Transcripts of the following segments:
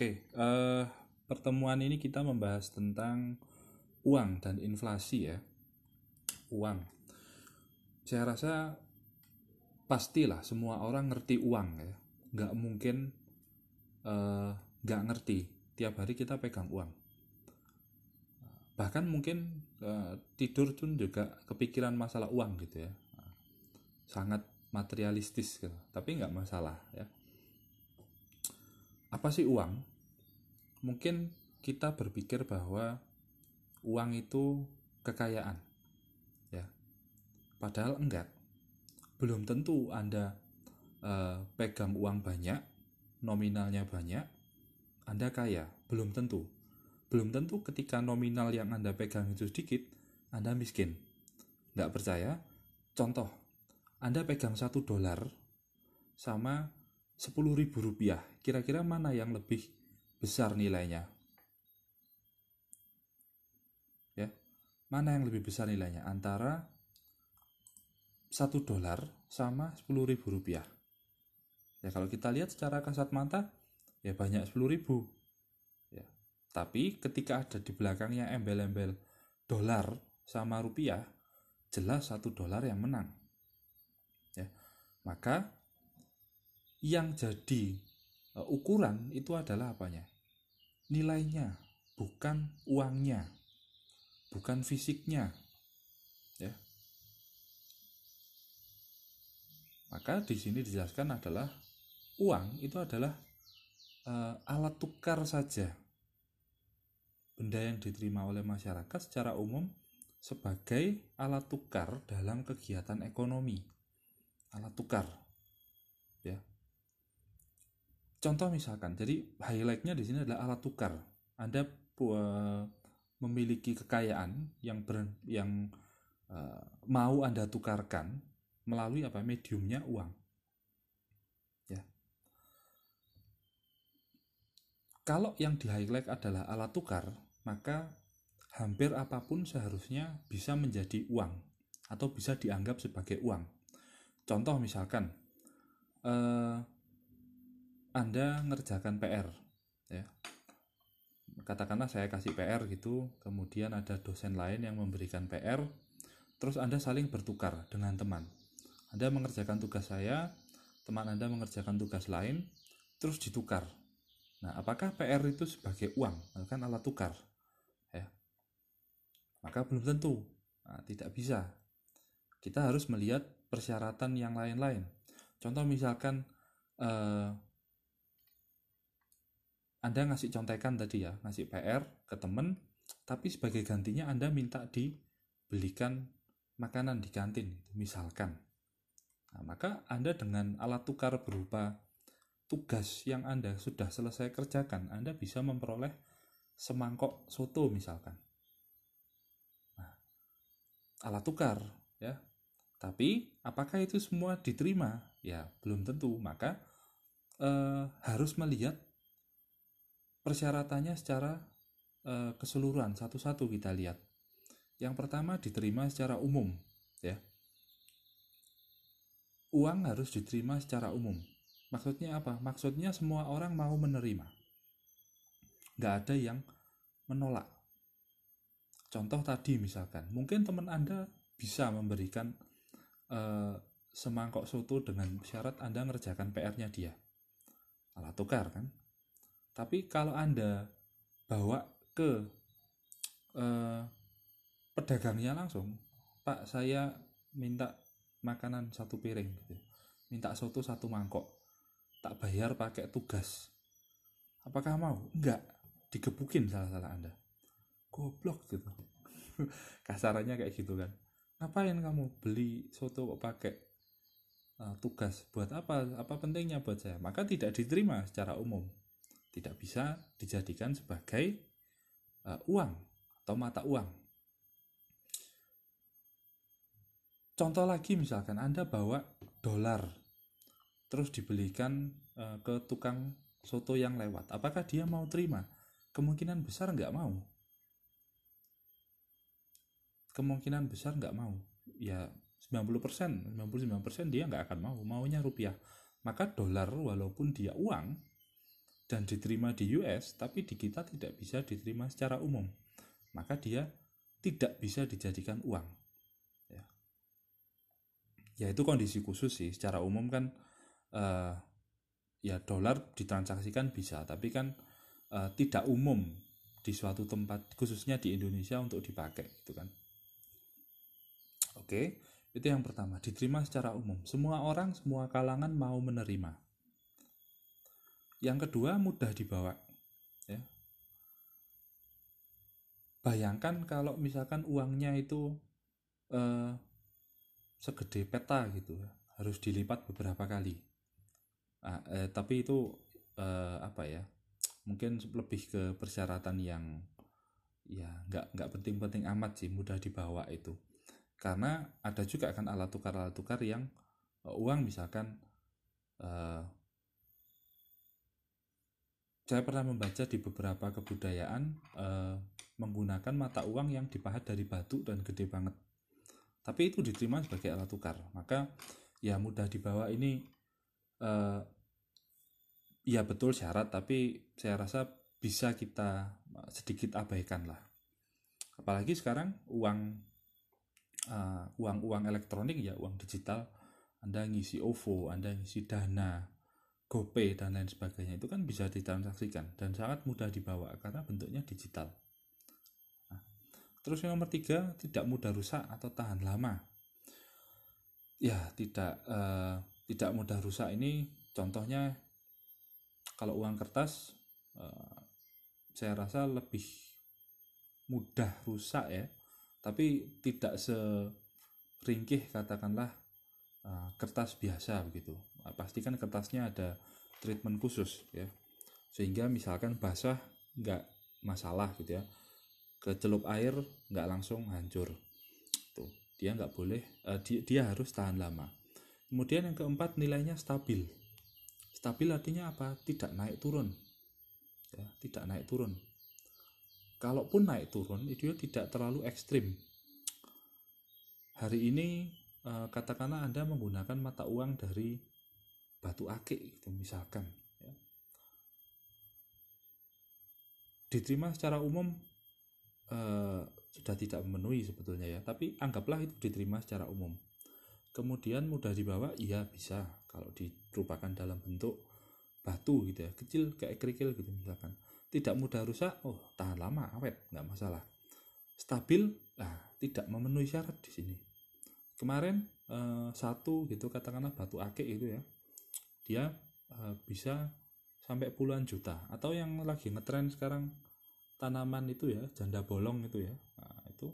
Oke, eh, pertemuan ini kita membahas tentang uang dan inflasi ya. Uang. Saya rasa pastilah semua orang ngerti uang ya. Nggak mungkin eh, nggak ngerti. Tiap hari kita pegang uang. Bahkan mungkin eh, tidur pun juga kepikiran masalah uang gitu ya. Sangat materialistis gitu. Tapi nggak masalah ya apa sih uang? Mungkin kita berpikir bahwa uang itu kekayaan. Ya. Padahal enggak. Belum tentu Anda uh, pegang uang banyak, nominalnya banyak, Anda kaya. Belum tentu. Belum tentu ketika nominal yang Anda pegang itu sedikit, Anda miskin. Nggak percaya? Contoh, Anda pegang satu dolar sama sepuluh ribu rupiah, kira-kira mana yang lebih besar nilainya? Ya, mana yang lebih besar nilainya antara satu dolar sama sepuluh ribu rupiah? Ya kalau kita lihat secara kasat mata, ya banyak sepuluh ribu. Ya, tapi ketika ada di belakangnya embel-embel dolar sama rupiah, jelas satu dolar yang menang. Ya, maka yang jadi uh, ukuran itu adalah apanya? Nilainya, bukan uangnya, bukan fisiknya. Ya. Maka di sini dijelaskan adalah uang itu adalah uh, alat tukar saja. Benda yang diterima oleh masyarakat secara umum sebagai alat tukar dalam kegiatan ekonomi. Alat tukar. Contoh misalkan, jadi highlightnya di sini adalah alat tukar. Anda uh, memiliki kekayaan yang ber, yang uh, mau Anda tukarkan melalui apa mediumnya uang. Ya. Kalau yang di highlight adalah alat tukar, maka hampir apa pun seharusnya bisa menjadi uang atau bisa dianggap sebagai uang. Contoh misalkan, uh, anda ngerjakan PR ya. Katakanlah saya kasih PR gitu kemudian ada dosen lain yang memberikan PR terus Anda saling bertukar dengan teman. Anda mengerjakan tugas saya teman Anda mengerjakan tugas lain terus ditukar. Nah apakah PR itu sebagai uang kan alat tukar? Ya. Maka belum tentu. Nah, tidak bisa. Kita harus melihat persyaratan yang lain-lain. Contoh misalkan eh, anda ngasih contekan tadi ya, ngasih PR ke temen, tapi sebagai gantinya Anda minta dibelikan makanan di kantin, misalkan. Nah, maka Anda dengan alat tukar berupa tugas yang Anda sudah selesai kerjakan, Anda bisa memperoleh semangkok soto misalkan. Nah, alat tukar ya. Tapi apakah itu semua diterima? Ya, belum tentu. Maka eh, harus melihat persyaratannya secara uh, keseluruhan satu-satu kita lihat. Yang pertama diterima secara umum, ya. Uang harus diterima secara umum. Maksudnya apa? Maksudnya semua orang mau menerima. Nggak ada yang menolak. Contoh tadi misalkan, mungkin teman Anda bisa memberikan uh, semangkok soto dengan syarat Anda ngerjakan PR-nya dia. Alat tukar kan? Tapi kalau Anda bawa ke eh, pedagangnya langsung, Pak saya minta makanan satu piring gitu. Minta soto satu mangkok. Tak bayar pakai tugas. Apakah mau? Enggak. Digebukin salah-salah Anda. Goblok gitu. Kasarannya kayak gitu kan. Ngapain kamu beli soto kok pakai uh, tugas? Buat apa? Apa pentingnya buat saya? Maka tidak diterima secara umum tidak bisa dijadikan sebagai uh, uang atau mata uang. Contoh lagi misalkan Anda bawa dolar terus dibelikan uh, ke tukang soto yang lewat. Apakah dia mau terima? Kemungkinan besar nggak mau. Kemungkinan besar nggak mau. Ya 90%, 99% dia nggak akan mau. Maunya rupiah. Maka dolar walaupun dia uang, dan diterima di US tapi di kita tidak bisa diterima secara umum. Maka dia tidak bisa dijadikan uang. Ya, ya itu kondisi khusus sih. Secara umum kan uh, ya dolar ditransaksikan bisa tapi kan uh, tidak umum di suatu tempat khususnya di Indonesia untuk dipakai gitu kan. Oke itu yang pertama diterima secara umum. Semua orang semua kalangan mau menerima yang kedua mudah dibawa. Ya. Bayangkan kalau misalkan uangnya itu eh, segede peta gitu, harus dilipat beberapa kali. Nah, eh, tapi itu eh, apa ya? Mungkin lebih ke persyaratan yang ya nggak nggak penting-penting amat sih, mudah dibawa itu. Karena ada juga kan alat tukar alat tukar yang uh, uang misalkan uh, saya pernah membaca di beberapa kebudayaan eh, menggunakan mata uang yang dipahat dari batu dan gede banget. Tapi itu diterima sebagai alat tukar. Maka ya mudah dibawa ini eh, ya betul syarat tapi saya rasa bisa kita sedikit abaikan lah. Apalagi sekarang uang uh, uang uang elektronik ya uang digital Anda ngisi OVO, Anda ngisi Dana, GoPay dan lain sebagainya itu kan bisa ditransaksikan dan sangat mudah dibawa karena bentuknya digital. Nah, terus yang nomor tiga tidak mudah rusak atau tahan lama. Ya tidak eh, tidak mudah rusak ini contohnya kalau uang kertas eh, saya rasa lebih mudah rusak ya, tapi tidak seringkih katakanlah eh, kertas biasa begitu. Nah, pastikan kertasnya ada treatment khusus ya. Sehingga misalkan basah nggak masalah gitu ya. Kecelup air nggak langsung hancur. Tuh dia nggak boleh uh, dia, dia harus tahan lama. Kemudian yang keempat nilainya stabil. Stabil artinya apa? Tidak naik turun. Ya tidak naik turun. Kalaupun naik turun itu tidak terlalu ekstrim. Hari ini uh, katakanlah anda menggunakan mata uang dari batu akik gitu misalkan ya. diterima secara umum eh, sudah tidak memenuhi sebetulnya ya tapi anggaplah itu diterima secara umum. Kemudian mudah dibawa iya bisa kalau dirupakan dalam bentuk batu gitu ya kecil kayak kerikil gitu misalkan. Tidak mudah rusak oh tahan lama awet nggak masalah. Stabil nah tidak memenuhi syarat di sini kemarin eh, satu gitu katakanlah batu akik itu ya. Dia uh, bisa sampai puluhan juta. Atau yang lagi ngetren sekarang tanaman itu ya janda bolong itu ya. Nah, itu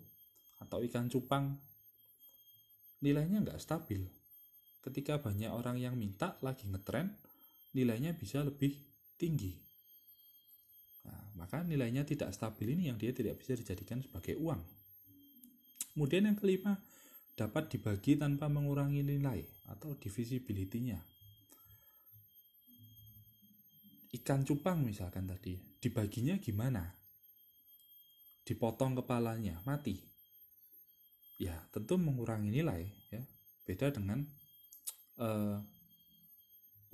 atau ikan cupang. Nilainya nggak stabil. Ketika banyak orang yang minta lagi ngetren nilainya bisa lebih tinggi. Nah, maka nilainya tidak stabil ini yang dia tidak bisa dijadikan sebagai uang. Kemudian yang kelima dapat dibagi tanpa mengurangi nilai atau divisibility-nya ikan cupang misalkan tadi dibaginya gimana? Dipotong kepalanya mati. Ya tentu mengurangi nilai ya. Beda dengan uh,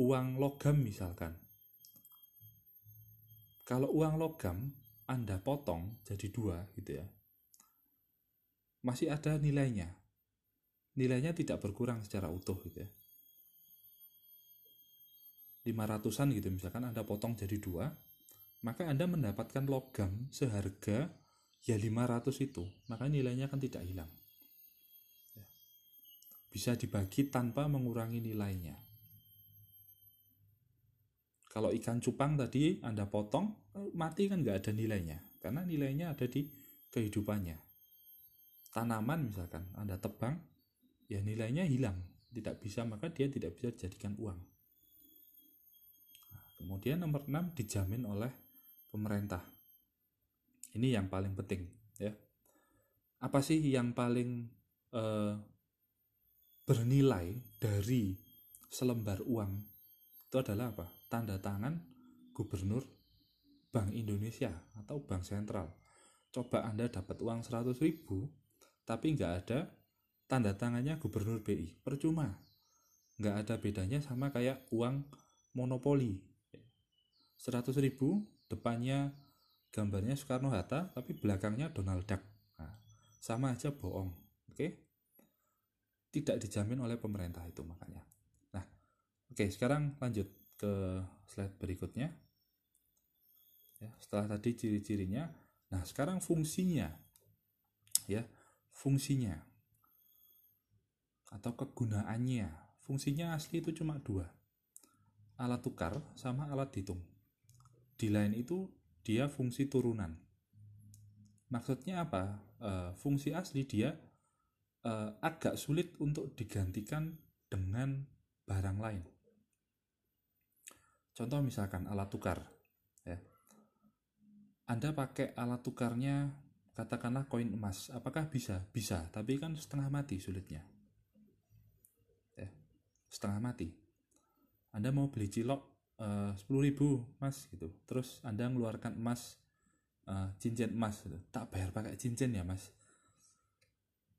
uang logam misalkan. Kalau uang logam anda potong jadi dua gitu ya. Masih ada nilainya nilainya tidak berkurang secara utuh gitu ya. 500an gitu misalkan Anda potong jadi dua maka Anda mendapatkan logam seharga ya 500 itu maka nilainya kan tidak hilang. Ya. bisa dibagi tanpa mengurangi nilainya. Kalau ikan cupang tadi Anda potong mati kan nggak ada nilainya karena nilainya ada di kehidupannya. Tanaman misalkan Anda tebang ya nilainya hilang tidak bisa maka dia tidak bisa dijadikan uang Kemudian nomor 6 dijamin oleh pemerintah. Ini yang paling penting ya. Apa sih yang paling eh, bernilai dari selembar uang? Itu adalah apa? Tanda tangan gubernur Bank Indonesia atau Bank Sentral. Coba Anda dapat uang 100 ribu, tapi nggak ada tanda tangannya gubernur BI. Percuma. Nggak ada bedanya sama kayak uang monopoli. 100 ribu depannya gambarnya Soekarno Hatta tapi belakangnya Donald Duck. Nah, sama aja bohong oke? Tidak dijamin oleh pemerintah itu makanya. Nah oke sekarang lanjut ke slide berikutnya. Ya setelah tadi ciri-cirinya. Nah sekarang fungsinya. Ya fungsinya atau kegunaannya. Fungsinya asli itu cuma dua. Alat tukar sama alat hitung di lain itu dia fungsi turunan. Maksudnya apa? E, fungsi asli dia e, agak sulit untuk digantikan dengan barang lain. Contoh misalkan alat tukar ya. Anda pakai alat tukarnya katakanlah koin emas. Apakah bisa? Bisa tapi kan setengah mati sulitnya. ya setengah mati. Anda mau beli cilok eh, sepuluh ribu mas gitu. Terus anda mengeluarkan emas uh, cincin emas gitu. tak bayar pakai cincin ya mas.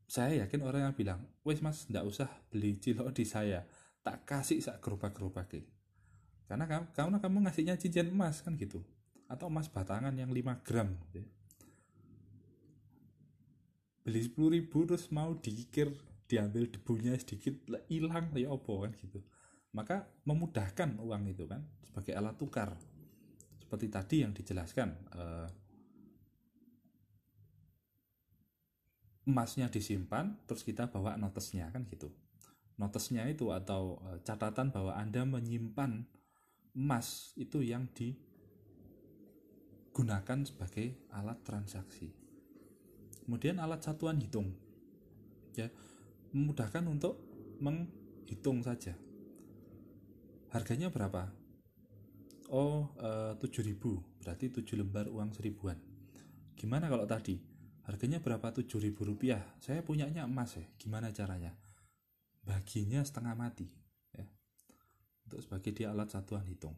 Saya yakin orang yang bilang wes mas ndak usah beli cilok di saya. Tak kasih sak gerobak gerobak karena kamu, karena kamu ngasihnya cincin emas kan gitu. Atau emas batangan yang 5 gram gitu. beli 10 ribu terus mau dikir diambil debunya sedikit hilang ya opo kan gitu. Maka memudahkan uang itu kan sebagai alat tukar. Seperti tadi yang dijelaskan eh, emasnya disimpan terus kita bawa notesnya kan gitu. Notesnya itu atau eh, catatan bahwa anda menyimpan emas itu yang digunakan sebagai alat transaksi. Kemudian alat satuan hitung, ya memudahkan untuk menghitung saja. Harganya berapa? Oh, eh, 7000 berarti 7 lembar uang seribuan. Gimana kalau tadi? Harganya berapa? 7000 rupiah. Saya punyanya emas ya. Gimana caranya? Baginya setengah mati untuk sebagai dia alat satuan hitung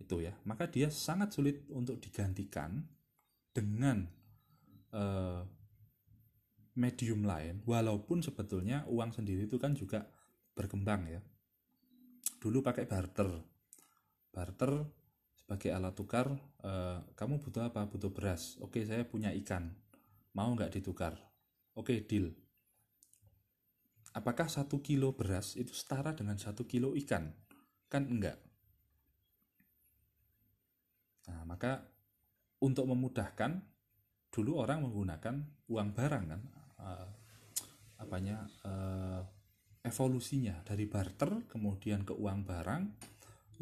itu ya maka dia sangat sulit untuk digantikan dengan uh, medium lain walaupun sebetulnya uang sendiri itu kan juga berkembang ya. Dulu pakai barter. Barter sebagai alat tukar uh, kamu butuh apa? Butuh beras. Oke saya punya ikan. Mau nggak ditukar? Oke deal. Apakah satu kilo beras itu setara dengan satu kilo ikan? Kan enggak. Nah, maka untuk memudahkan dulu orang menggunakan uang barang kan uh, apanya uh, evolusinya. Dari barter kemudian ke uang barang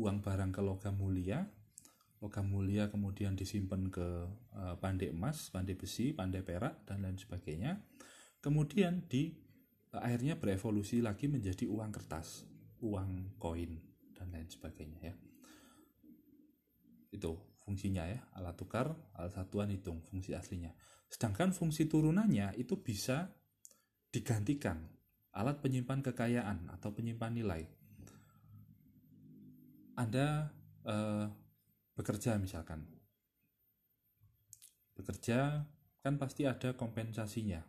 uang barang ke logam mulia. Logam mulia kemudian disimpan ke uh, pandai emas pandai besi pandai perak dan lain sebagainya. Kemudian di uh, akhirnya berevolusi lagi menjadi uang kertas uang koin dan lain sebagainya ya. Itu fungsinya ya alat tukar alat satuan hitung fungsi aslinya. Sedangkan fungsi turunannya itu bisa digantikan alat penyimpan kekayaan atau penyimpan nilai. Anda eh, bekerja misalkan. Bekerja kan pasti ada kompensasinya.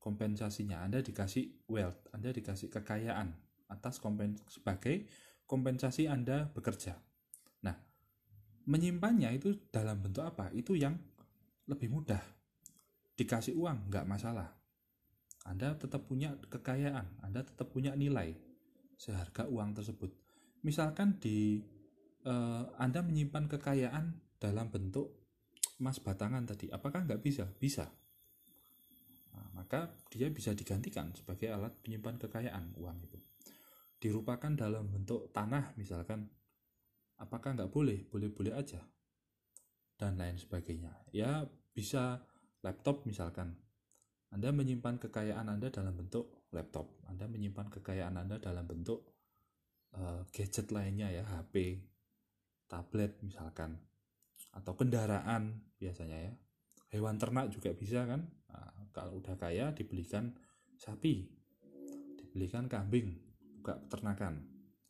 Kompensasinya Anda dikasih wealth Anda dikasih kekayaan atas kompen sebagai kompensasi Anda bekerja. Menyimpannya itu dalam bentuk apa? Itu yang lebih mudah. Dikasih uang nggak masalah. Anda tetap punya kekayaan, Anda tetap punya nilai seharga uang tersebut. Misalkan di eh, Anda menyimpan kekayaan dalam bentuk emas batangan tadi, apakah nggak bisa? Bisa. Nah, maka dia bisa digantikan sebagai alat penyimpan kekayaan uang itu dirupakan dalam bentuk tanah misalkan apakah nggak boleh? Boleh-boleh aja. Dan lain sebagainya. Ya bisa laptop misalkan. Anda menyimpan kekayaan Anda dalam bentuk laptop. Anda menyimpan kekayaan Anda dalam bentuk uh, gadget lainnya ya HP tablet misalkan. Atau kendaraan biasanya ya. Hewan ternak juga bisa kan? Nah, kalau udah kaya dibelikan sapi dibelikan kambing buka peternakan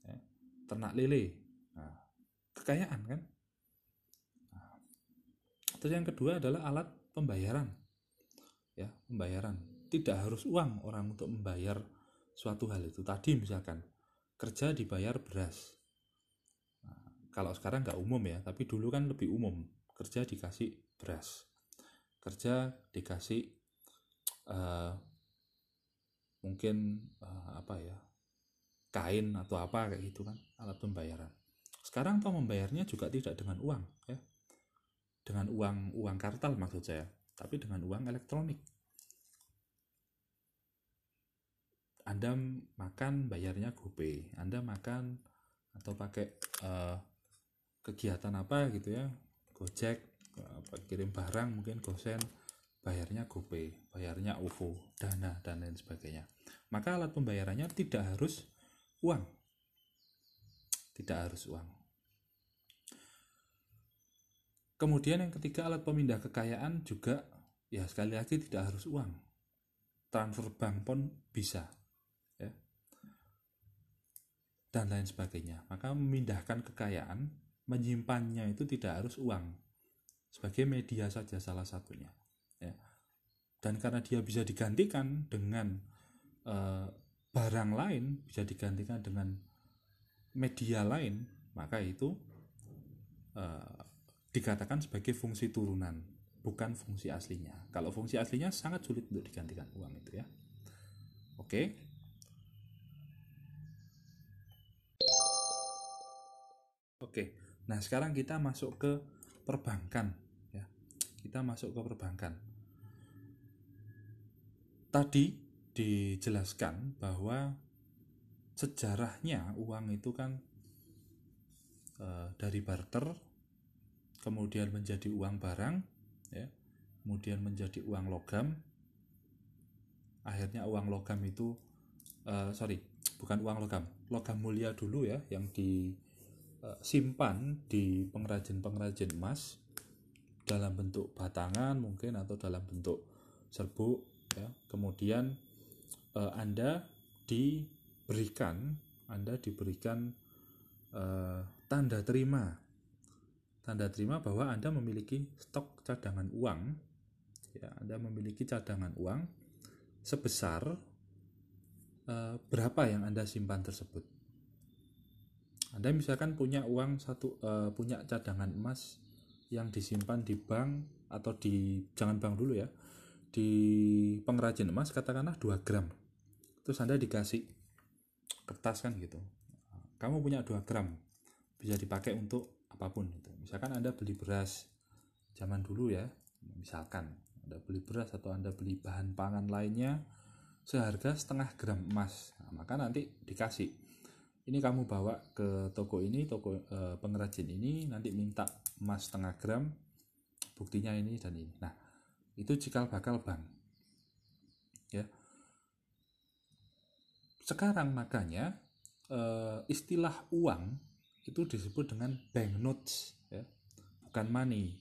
ya. ternak lele. Nah, kekayaan kan? Terus yang kedua adalah alat pembayaran. Ya pembayaran. Tidak harus uang orang untuk membayar suatu hal itu. Tadi misalkan kerja dibayar beras. Nah, kalau sekarang nggak umum ya tapi dulu kan lebih umum. Kerja dikasih beras. Kerja dikasih uh, mungkin uh, apa ya kain atau apa kayak gitu kan alat pembayaran sekarang toh membayarnya juga tidak dengan uang ya dengan uang uang kartal maksud saya tapi dengan uang elektronik Anda makan bayarnya GoPay, Anda makan atau pakai uh, kegiatan apa gitu ya, Gojek, apa, kirim barang mungkin Gosen, bayarnya GoPay, bayarnya OVO, Dana dan lain sebagainya. Maka alat pembayarannya tidak harus uang. Tidak harus uang. Kemudian yang ketiga alat pemindah kekayaan juga ya sekali lagi tidak harus uang. Transfer bank pun bisa dan lain sebagainya. Maka memindahkan kekayaan, menyimpannya itu tidak harus uang. Sebagai media saja salah satunya. Ya. Dan karena dia bisa digantikan dengan e, barang lain, bisa digantikan dengan media lain, maka itu e, dikatakan sebagai fungsi turunan, bukan fungsi aslinya. Kalau fungsi aslinya sangat sulit untuk digantikan uang itu ya. Oke. Oke, nah sekarang kita masuk ke perbankan ya. Kita masuk ke perbankan. Tadi dijelaskan bahwa sejarahnya uang itu kan e, dari barter, kemudian menjadi uang barang, ya, kemudian menjadi uang logam, akhirnya uang logam itu e, sorry bukan uang logam, logam mulia dulu ya yang di Eh, di pengrajin-pengrajin emas dalam bentuk batangan mungkin atau dalam bentuk serbuk ya. Kemudian eh, Anda diberikan Anda diberikan eh, tanda terima. Tanda terima bahwa Anda memiliki stok cadangan uang. Ya Anda memiliki cadangan uang sebesar eh, berapa yang Anda simpan tersebut. Anda misalkan punya uang satu uh, punya cadangan emas yang disimpan di bank atau di jangan bank dulu ya di pengrajin emas katakanlah 2 gram. Terus Anda dikasih kertas kan gitu. Kamu punya 2 gram bisa dipakai untuk apa pun gitu. misalkan Anda beli beras zaman dulu ya misalkan Anda beli beras atau Anda beli bahan pangan lainnya seharga setengah gram emas. Nah, maka nanti dikasih. Ini kamu bawa ke toko ini toko e, pengrajin ini nanti minta emas setengah gram buktinya ini dan ini. Nah itu cikal bakal bank ya sekarang makanya e, istilah uang itu disebut dengan bank notes ya. Bukan money.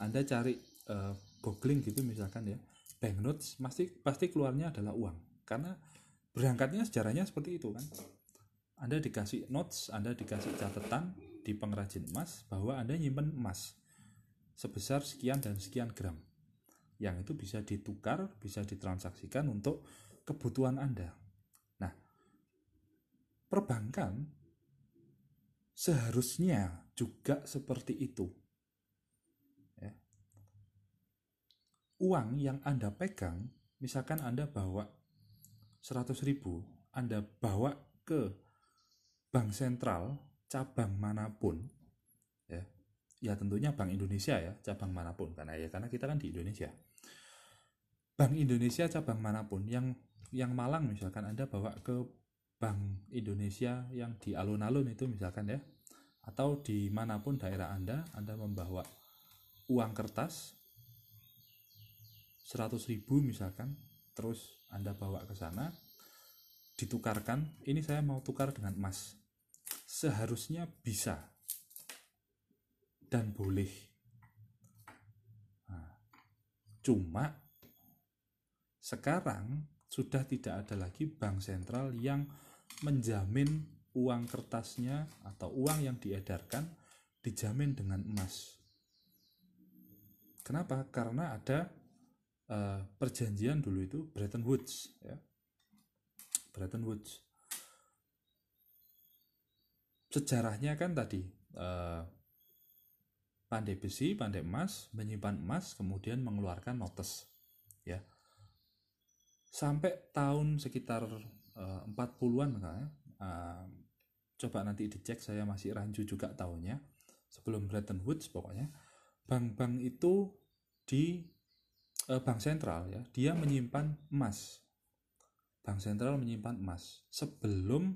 Anda cari e, googling gitu misalkan ya. Bank notes pasti pasti keluarnya adalah uang. Karena berangkatnya sejarahnya seperti itu kan. Anda dikasih notes, Anda dikasih catatan di pengrajin emas bahwa Anda nyimpen emas sebesar sekian dan sekian gram. Yang itu bisa ditukar, bisa ditransaksikan untuk kebutuhan Anda. Perbankan seharusnya juga seperti itu. Ya. Uang yang Anda pegang, misalkan Anda bawa 100 ribu, Anda bawa ke bank sentral cabang mana pun ya ya tentunya Bank Indonesia ya cabang mana pun karena ya karena kita kan di Indonesia Bank Indonesia cabang mana pun yang yang Malang misalkan Anda bawa ke Bank Indonesia yang di alun-alun itu misalkan ya. Atau di mana pun daerah Anda Anda membawa uang kertas 100 ribu misalkan terus Anda bawa ke sana ditukarkan. Ini saya mau tukar dengan emas. Seharusnya bisa dan boleh. Nah, cuma sekarang sudah tidak ada lagi bank sentral yang menjamin uang kertasnya atau uang yang diedarkan dijamin dengan emas. Kenapa? Karena ada uh, perjanjian dulu itu Bretton Woods ya. Bretton Woods sejarahnya kan tadi eh, pandai besi, pandai emas, menyimpan emas, kemudian mengeluarkan notes. Ya. Sampai tahun sekitar uh, 40-an misalnya, uh, coba nanti dicek saya masih rancu juga tahunnya, sebelum Bretton Woods pokoknya, bank-bank itu di uh, bank sentral ya, dia menyimpan emas. Bank sentral menyimpan emas sebelum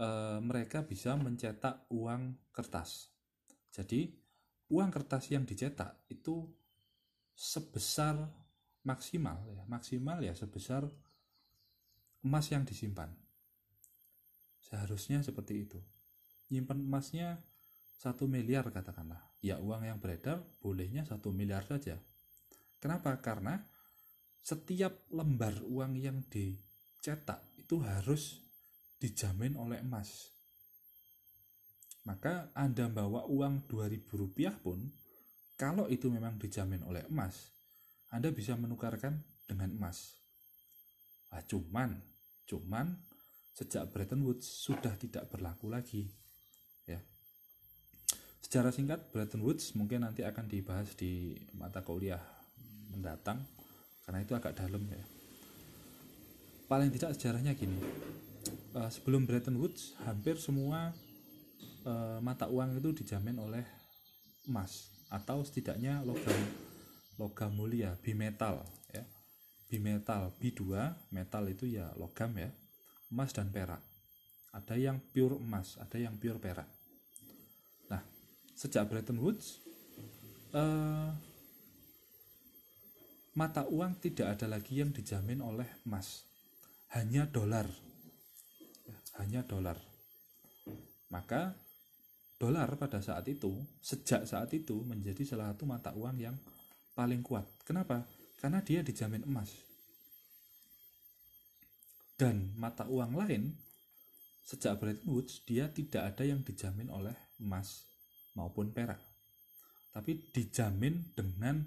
uh, mereka bisa mencetak uang kertas. Jadi uang kertas yang dicetak itu sebesar maksimal ya maksimal ya sebesar emas yang disimpan. Seharusnya seperti itu. Nyimpan emasnya satu miliar katakanlah. Ya uang yang beredar bolehnya satu miliar saja. Kenapa? Karena setiap lembar uang yang dicetak itu harus dijamin oleh emas. Maka Anda bawa uang 2000 rupiah pun kalau itu memang dijamin oleh emas Anda bisa menukarkan dengan emas. Nah, cuman cuman sejak Bretton Woods sudah tidak berlaku lagi ya. Secara singkat Bretton Woods mungkin nanti akan dibahas di mata kuliah mendatang karena itu agak dalam ya. Paling tidak sejarahnya gini. Eh, sebelum Bretton Woods hampir semua e, mata uang itu dijamin oleh emas atau setidaknya logam logam mulia bimetal bimetal B2 metal itu ya logam ya emas dan perak. Ada yang pure emas ada yang pure perak. Nah sejak Bretton Woods eh, mata uang tidak ada lagi yang dijamin oleh emas. Hanya dolar. Ya, hanya dolar. Maka dolar pada saat itu, sejak saat itu menjadi salah satu mata uang yang paling kuat. Kenapa? Karena dia dijamin emas. Dan mata uang lain, sejak Bretton Woods, dia tidak ada yang dijamin oleh emas maupun perak. Tapi dijamin dengan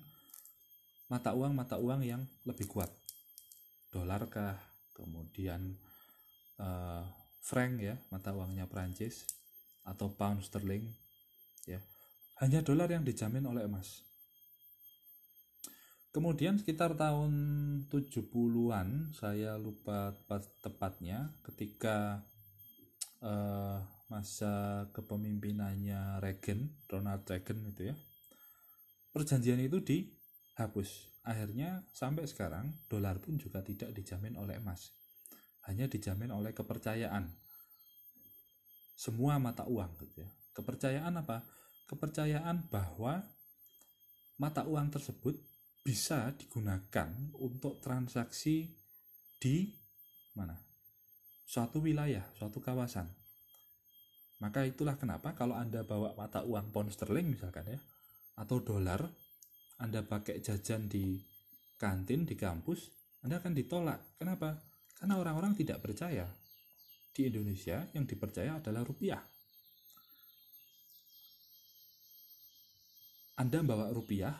mata uang-mata uang yang lebih kuat. Dolar kah, kemudian uh, franc ya, mata uangnya Prancis, atau pound sterling ya hanya dolar yang dijamin oleh emas kemudian sekitar tahun 70-an saya lupa tepat tepatnya ketika uh, masa kepemimpinannya Reagan Ronald Reagan itu ya perjanjian itu dihapus akhirnya sampai sekarang dolar pun juga tidak dijamin oleh emas hanya dijamin oleh kepercayaan semua mata uang gitu ya. Kepercayaan apa? Kepercayaan bahwa mata uang tersebut bisa digunakan untuk transaksi di mana? Suatu wilayah, suatu kawasan. Maka itulah kenapa kalau Anda bawa mata uang pound sterling misalkan ya, atau dolar, Anda pakai jajan di kantin, di kampus, Anda akan ditolak. Kenapa? Karena orang-orang tidak percaya di Indonesia yang dipercaya adalah rupiah. Anda bawa rupiah,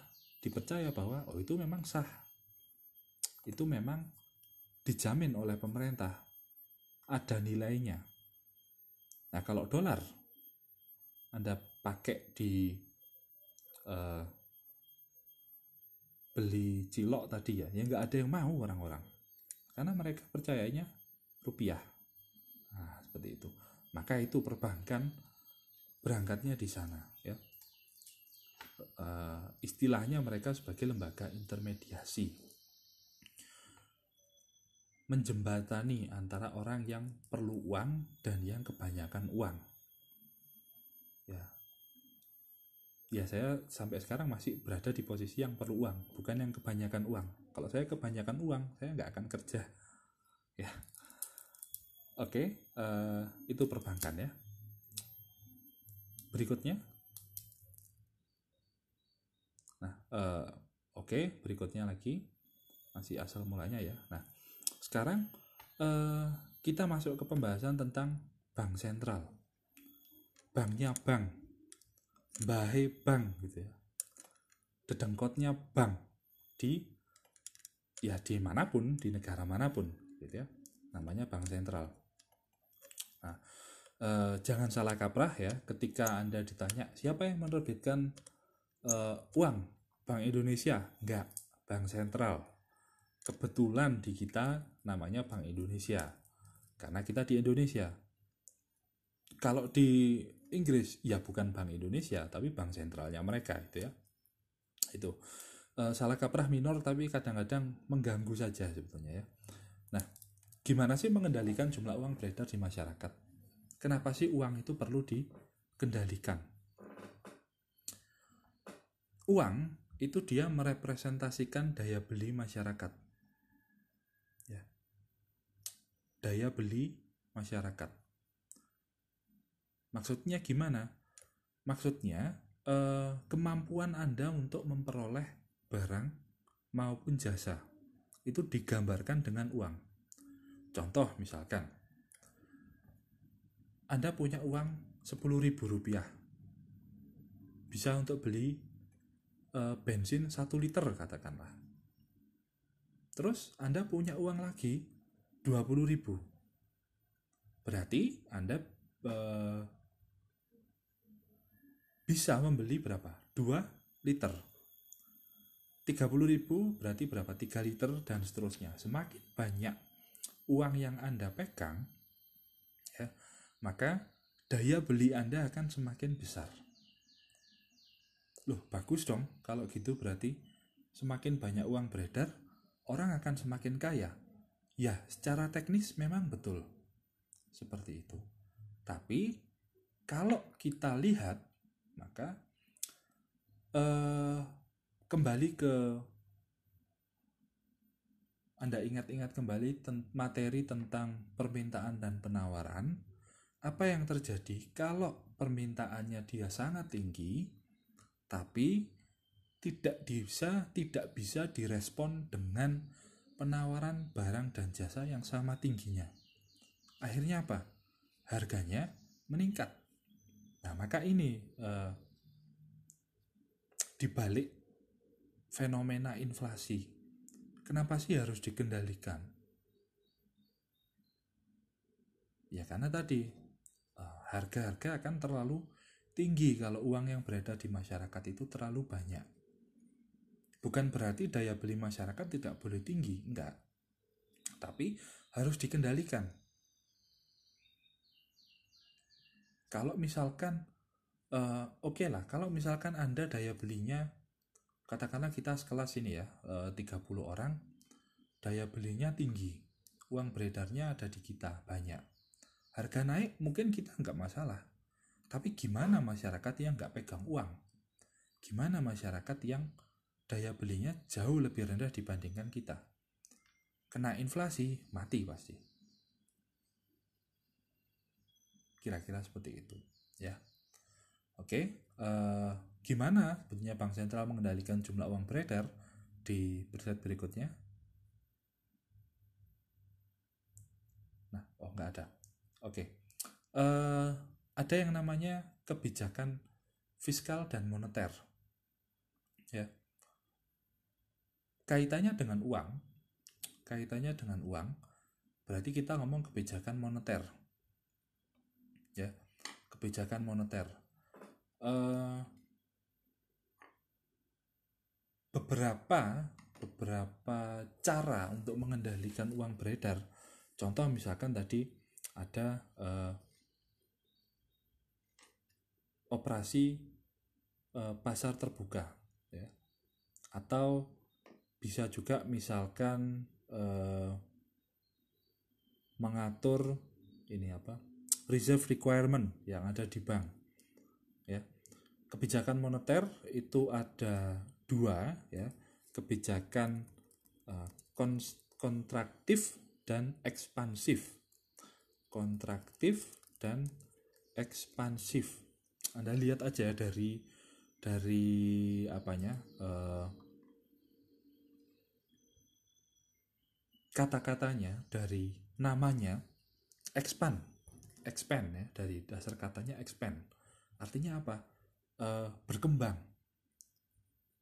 dipercaya bahwa oh itu memang sah. Itu memang dijamin oleh pemerintah. Ada nilainya. Nah, kalau dolar Anda pakai di uh, beli cilok tadi ya, ya nggak ada yang mau orang-orang. Karena mereka percayanya rupiah seperti itu maka itu perbankan berangkatnya di sana uh, istilahnya mereka sebagai lembaga intermediasi. Menjembatani antara orang yang perlu uang dan yang kebanyakan uang. Ya. Ya saya sampai sekarang masih berada di posisi yang perlu uang bukan yang kebanyakan uang. Kalau saya kebanyakan uang saya nggak akan kerja. Ya. Oke, uh, itu perbankan ya. Berikutnya. Nah, uh, oke, okay, berikutnya lagi masih asal mulanya ya. Nah, sekarang uh, kita masuk ke pembahasan tentang bank sentral. Banknya bank, bahe bank gitu ya. Dedengkotnya bank di ya di mana pun, di negara mana pun gitu ya. Namanya bank sentral. Nah, eh, jangan salah kaprah ya ketika anda ditanya siapa yang menerbitkan uang Bank Indonesia? Enggak. Bank Sentral. Kebetulan di kita namanya Bank Indonesia. Karena kita di Indonesia. Kalau di Inggris ya bukan Bank Indonesia tapi bank sentralnya mereka itu ya. Itu. E, salah kaprah minor tapi kadang-kadang mengganggu saja sebetulnya ya. Nah gimana sih mengendalikan jumlah uang beredar di masyarakat? Kenapa sih uang itu perlu dikendalikan? Uang itu dia merepresentasikan daya beli masyarakat ya daya beli masyarakat Maksudnya gimana? Maksudnya eh, kemampuan Anda untuk memperoleh barang maupun jasa itu digambarkan dengan uang. Contoh misalkan Anda punya uang Rp10.000 bisa untuk beli e, bensin 1 liter katakanlah. Terus Anda punya uang lagi 20.000. Berarti Anda e, bisa membeli berapa? 2 liter. 30.000 berarti berapa? 3 liter dan seterusnya. Semakin banyak uang yang Anda pegang, ya, maka daya beli Anda akan semakin besar. Loh, bagus dong. Kalau gitu berarti semakin banyak uang beredar, orang akan semakin kaya. Ya, secara teknis memang betul. Seperti itu. Tapi kalau kita lihat maka eh, kembali ke Anda ingat-ingat kembali ten materi tentang permintaan dan penawaran. Apa yang terjadi kalau permintaannya dia sangat tinggi, tapi tidak bisa tidak bisa direspon dengan penawaran barang dan jasa yang sama tingginya. Akhirnya apa? Harganya meningkat. Nah, maka ini eh, dibalik fenomena inflasi, kenapa sih harus dikendalikan? Ya karena tadi eh, harga-harga akan terlalu tinggi kalau uang yang beredar di masyarakat itu terlalu banyak. Bukan berarti daya beli masyarakat tidak boleh tinggi, enggak. Tapi harus dikendalikan kalau misalkan uh, oke okay lah kalau misalkan anda daya belinya katakanlah kita sekelas ini ya eh, uh, 30 orang daya belinya tinggi uang beredarnya ada di kita banyak harga naik mungkin kita nggak masalah tapi gimana masyarakat yang nggak pegang uang? Gimana masyarakat yang daya belinya jauh lebih rendah dibandingkan kita? Kena inflasi mati pasti. Kira-kira seperti itu ya. Oke uh, gimana sebetulnya bank sentral mengendalikan jumlah uang beredar di slide berikutnya? Nah oh nggak ada. Oke uh, ada yang namanya kebijakan fiskal dan moneter. Ya. Kaitannya dengan uang kaitannya dengan uang berarti kita ngomong kebijakan moneter. Ya kebijakan moneter. Uh, beberapa beberapa cara untuk mengendalikan uang beredar. Contoh misalkan tadi ada uh, operasi uh, pasar terbuka ya atau bisa juga misalkan uh, mengatur ini apa reserve requirement yang ada di bank. Ya. Kebijakan moneter itu ada dua ya, kebijakan uh, kontraktif dan ekspansif. Kontraktif dan ekspansif. Anda lihat aja dari dari apanya uh, kata-katanya dari namanya expand expand ya dari dasar katanya expand. Artinya apa? E, berkembang.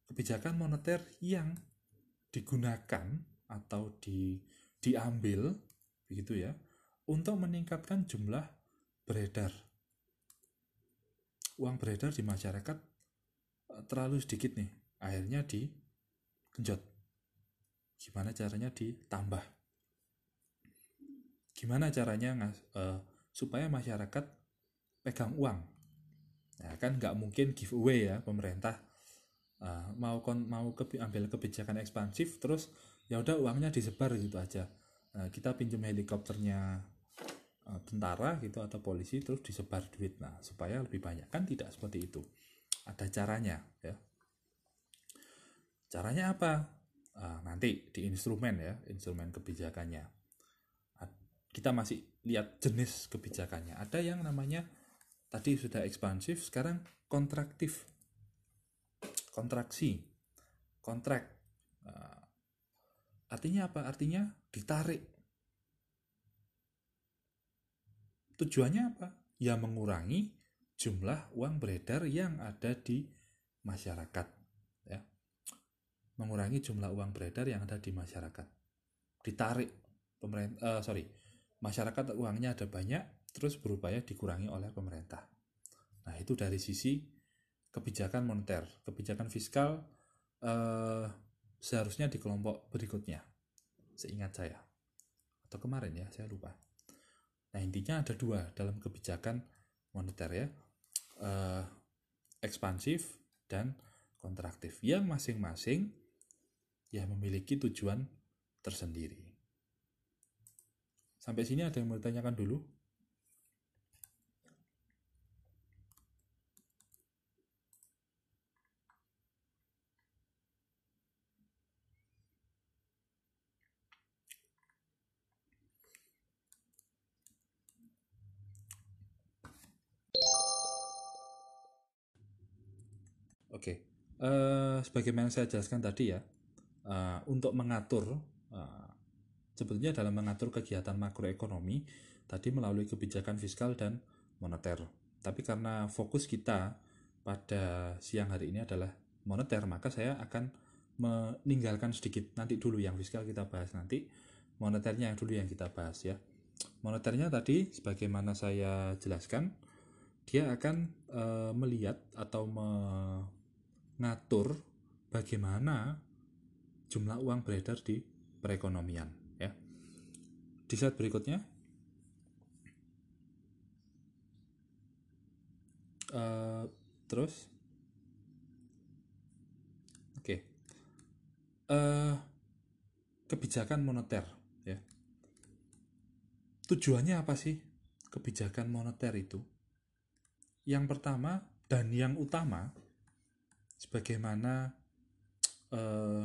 Kebijakan moneter yang digunakan atau di diambil begitu ya untuk meningkatkan jumlah beredar uang beredar di masyarakat eh, terlalu sedikit nih akhirnya digenjot gimana caranya ditambah? Gimana caranya ngas, uh, supaya masyarakat pegang uang? Ya kan nggak mungkin giveaway ya pemerintah uh, mau kon mau ke, ambil kebijakan ekspansif terus ya udah uangnya disebar gitu aja. Nah, kita pinjam helikopternya uh, tentara gitu atau polisi terus disebar duit. Nah supaya lebih banyak. Kan tidak seperti itu. Ada caranya ya. Caranya apa? Uh, nanti di instrumen ya instrumen kebijakannya. Kita masih lihat jenis kebijakannya. Ada yang namanya tadi sudah ekspansif sekarang kontraktif. Kontraksi. Kontrak. Uh, artinya apa? Artinya ditarik tujuannya apa ya mengurangi jumlah uang beredar yang ada di masyarakat ya mengurangi jumlah uang beredar yang ada di masyarakat ditarik pemerintah uh, sorry masyarakat uangnya ada banyak terus berupaya dikurangi oleh pemerintah. Nah, itu dari sisi kebijakan moneter, kebijakan fiskal eh, seharusnya di kelompok berikutnya. Seingat saya. Atau kemarin ya, saya lupa. Nah, intinya ada dua dalam kebijakan moneter ya. Eh, ekspansif dan kontraktif yang masing-masing ya memiliki tujuan tersendiri. Sampai sini ada yang mau ditanyakan dulu? Uh, sebagaimana saya jelaskan tadi ya, uh, untuk mengatur uh, sebetulnya dalam mengatur kegiatan makroekonomi tadi melalui kebijakan fiskal dan moneter. Tapi karena fokus kita pada siang hari ini adalah moneter, maka saya akan meninggalkan sedikit nanti dulu yang fiskal kita bahas nanti, moneternya yang dulu yang kita bahas ya. Moneternya tadi sebagaimana saya jelaskan, dia akan e, melihat atau mengatur bagaimana jumlah uang beredar di perekonomian. Di slide berikutnya. Uh, terus. Oke. Okay. Uh, eh, kebijakan moneter ya. Tujuannya apa sih kebijakan moneter itu? Yang pertama dan yang utama sebagaimana uh,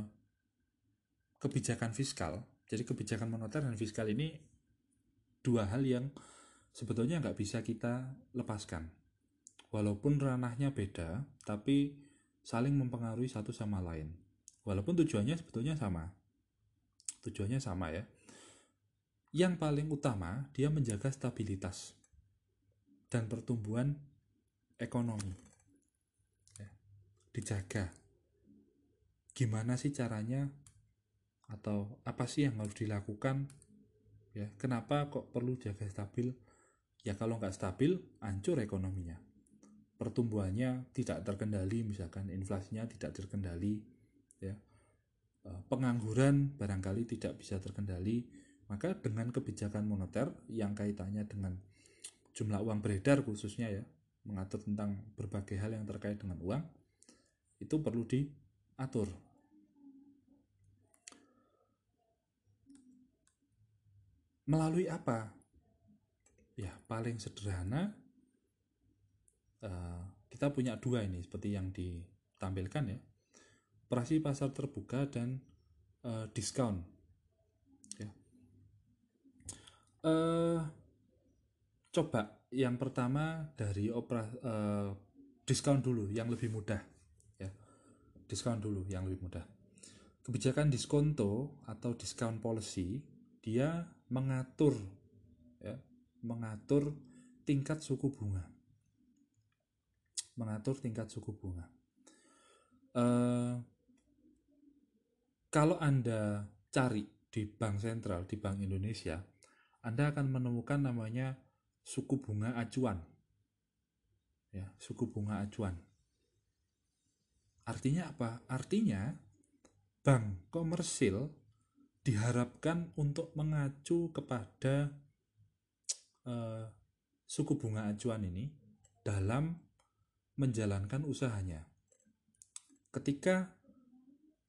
kebijakan fiskal jadi kebijakan moneter dan fiskal ini dua hal yang sebetulnya nggak bisa kita lepaskan. Walaupun ranahnya beda, tapi saling mempengaruhi satu sama lain. Walaupun tujuannya sebetulnya sama. Tujuannya sama ya. Yang paling utama, dia menjaga stabilitas dan pertumbuhan ekonomi. Dijaga. Gimana sih caranya? Atau apa sih yang harus dilakukan? Ya kenapa kok perlu jaga stabil? Ya kalau nggak stabil hancur ekonominya. Pertumbuhannya tidak terkendali misalkan inflasinya tidak terkendali ya. Eh, pengangguran barangkali tidak bisa terkendali. Maka dengan kebijakan moneter yang kaitannya dengan jumlah uang beredar khususnya ya mengatur tentang berbagai hal yang terkait dengan uang itu perlu diatur melalui apa? Ya, paling sederhana uh, kita punya dua ini seperti yang ditampilkan ya. Operasi pasar terbuka dan uh, diskon. Ya. Uh, coba yang pertama dari opera uh, diskon dulu yang lebih mudah. Diskon dulu yang lebih mudah. Kebijakan diskonto atau discount policy dia mengatur ya, mengatur tingkat suku bunga. Mengatur tingkat suku bunga. Uh, kalau Anda cari di Bank Sentral, di Bank Indonesia, Anda akan menemukan namanya suku bunga acuan. Ya, suku bunga acuan. Artinya apa? Artinya bank komersil diharapkan untuk mengacu kepada uh, suku bunga acuan ini dalam menjalankan usahanya. Ketika